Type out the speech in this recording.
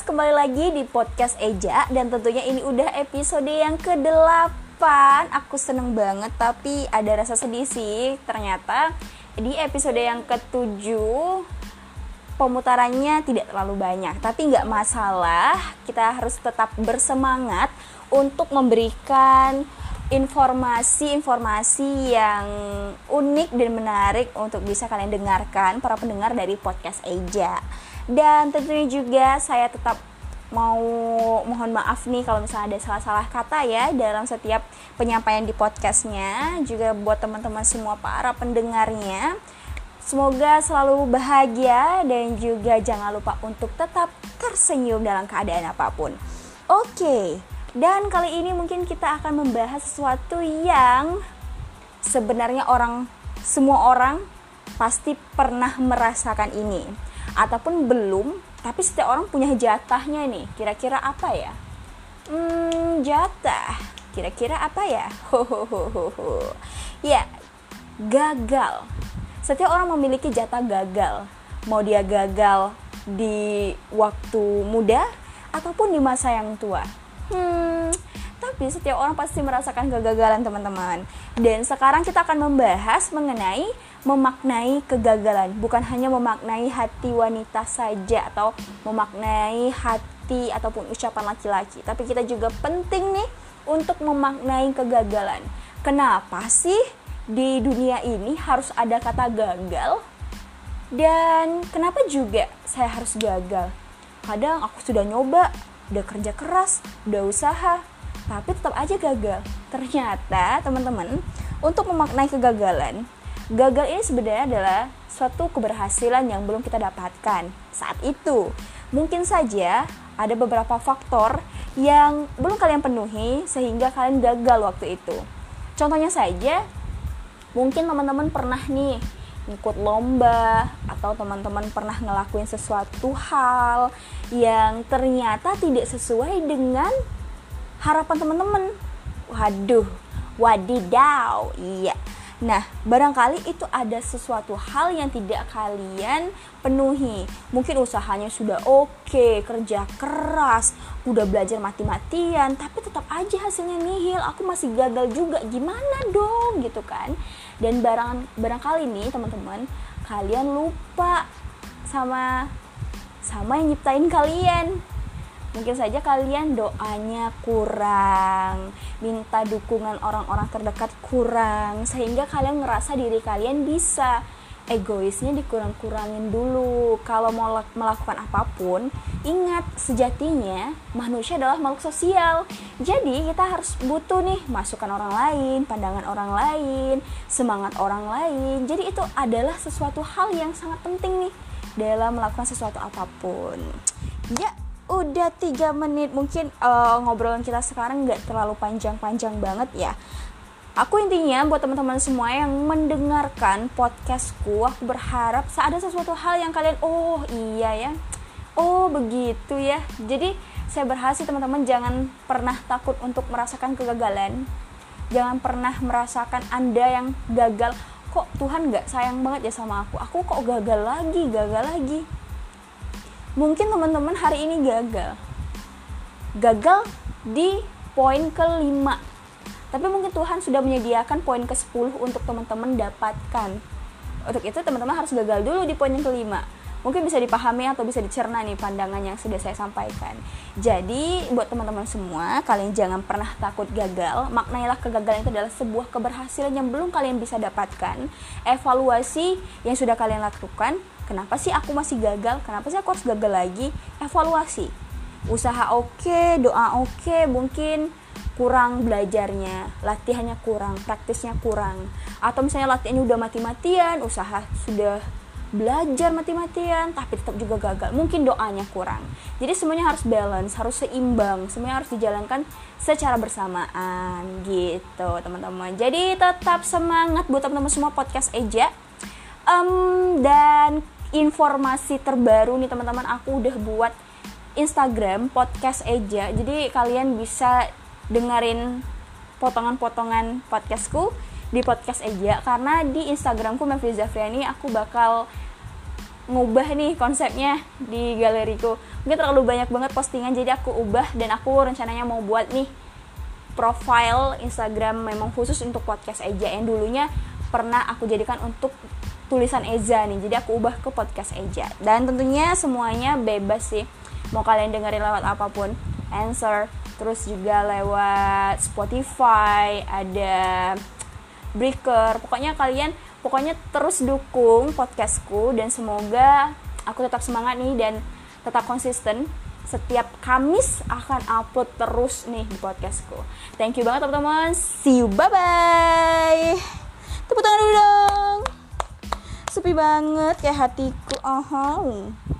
kembali lagi di podcast Eja dan tentunya ini udah episode yang ke-8 Aku seneng banget tapi ada rasa sedih sih. Ternyata di episode yang ke-7 pemutarannya tidak terlalu banyak. Tapi nggak masalah, kita harus tetap bersemangat untuk memberikan informasi-informasi yang unik dan menarik untuk bisa kalian dengarkan para pendengar dari podcast Eja dan tentunya juga saya tetap mau mohon maaf nih kalau misalnya ada salah-salah kata ya dalam setiap penyampaian di podcastnya. Juga buat teman-teman semua para pendengarnya. Semoga selalu bahagia dan juga jangan lupa untuk tetap tersenyum dalam keadaan apa pun. Oke dan kali ini mungkin kita akan membahas sesuatu yang sebenarnya orang semua orang pasti pernah merasakan ini ataupun belum tapi setiap orang punya jatahnya nih. Kira-kira apa ya? Hmm jatah. Kira-kira apa ya? Hohohoho ya gagal. Setiap orang memiliki jatah gagal. Mau dia gagal di waktu muda ataupun di masa yang tua. Hmm tapi setiap orang pasti merasakan kegagalan teman-teman. Dan sekarang kita akan membahas mengenai memaknai kegagalan, bukan hanya memaknai hati wanita saja atau memaknai hati ataupun ucapan laki-laki, tapi kita juga penting nih untuk memaknai kegagalan. Kenapa sih di dunia ini harus ada kata gagal? Dan kenapa juga saya harus gagal? Kadang aku sudah nyoba, udah kerja keras, udah usaha, tapi tetap aja gagal. Ternyata, teman-teman, untuk memaknai kegagalan, gagal ini sebenarnya adalah suatu keberhasilan yang belum kita dapatkan saat itu. Mungkin saja ada beberapa faktor yang belum kalian penuhi sehingga kalian gagal waktu itu. Contohnya saja, mungkin teman-teman pernah nih ikut lomba atau teman-teman pernah ngelakuin sesuatu hal yang ternyata tidak sesuai dengan harapan teman-teman. Waduh, wadidaw, iya Nah, barangkali itu ada sesuatu hal yang tidak kalian penuhi. Mungkin usahanya sudah oke, okay, kerja keras, udah belajar mati-matian, tapi tetap aja hasilnya nihil. Aku masih gagal juga. Gimana dong gitu kan? Dan barang barangkali nih, teman-teman, kalian lupa sama sama yang nyiptain kalian Mungkin saja kalian doanya kurang, minta dukungan orang-orang terdekat kurang, sehingga kalian ngerasa diri kalian bisa. Egoisnya dikurang-kurangin dulu. Kalau mau melakukan apa pun, ingat sejatinya manusia adalah makhluk sosial. Jadi kita harus butuh nih masukan orang lain, pandangan orang lain, semangat orang lain. Jadi itu adalah sesuatu hal yang sangat penting nih dalam melakukan sesuatu apa pun. Ya, udah tiga menit mungkin uh, ngobrolan kita sekarang nggak terlalu panjang-panjang banget ya. Aku intinya buat teman-teman semua yang mendengarkan podcastku aku berharap ada sesuatu hal yang kalian oh iya ya. Oh begitu ya. Jadi saya berhasil teman-teman jangan pernah takut untuk merasakan kegagalan. Jangan pernah merasakan anda yang gagal. Kok Tuhan nggak sayang banget ya sama aku? Aku kok gagal lagi gagal lagi mungkin teman-teman hari ini gagal. Gagal di poin kelima. Tapi mungkin Tuhan sudah menyediakan poin ke 10 untuk teman-teman dapatkan. Untuk itu teman-teman harus gagal dulu di poin yang kelima. Mungkin bisa dipahami atau bisa dicerna nih pandangan yang sudah saya sampaikan. Jadi buat teman-teman semua kalian jangan pernah takut gagal. Maknailah kegagalan itu adalah sebuah keberhasilan yang belum kalian bisa dapatkan. Evaluasi yang sudah kalian lakukan kenapa sih aku masih gagal? Kenapa sih aku harus gagal lagi? Evaluasi. Usaha oke okay, doa oke okay, mungkin kurang belajarnya. Latihannya kurang praktisnya kurang. Atau misalnya latihannya udah mati-matian usaha sudah belajar mati-matian tapi tetap juga gagal. Mungkin doanya kurang. Jadi semuanya harus balance harus seimbang. Semuanya harus dijalankan secara bersamaan. Gitu teman-teman. Jadi tetap semangat buat teman-teman semua podcast Eja. Um, dan informasi terbaru nih teman-teman aku udah buat Instagram podcast Eja. Jadi kalian bisa dengerin potongan-potongan podcastku di podcast Eja. Karena di Instagramku Mevri Zafriani aku bakal ngubah nih konsepnya di galeriku. Mungkin terlalu banyak banget postingan jadi aku ubah dan aku rencananya mau buat nih profile Instagram memang khusus untuk podcast Eja. Yang dulunya pernah aku jadikan untuk tulisan Eza nih jadi aku ubah ke podcast Eja dan tentunya semuanya bebas sih mau kalian dengerin lewat apa pun answer terus juga lewat Spotify ada Breaker pokoknya kalian pokoknya terus dukung podcastku dan semoga aku tetap semangat nih dan tetap konsisten setiap Kamis akan upload terus nih di podcastku. Thank you banget teman-teman. See you. Bye-bye. Tepuk tangan dulu. Sepi banget kayak hatiku. Oh.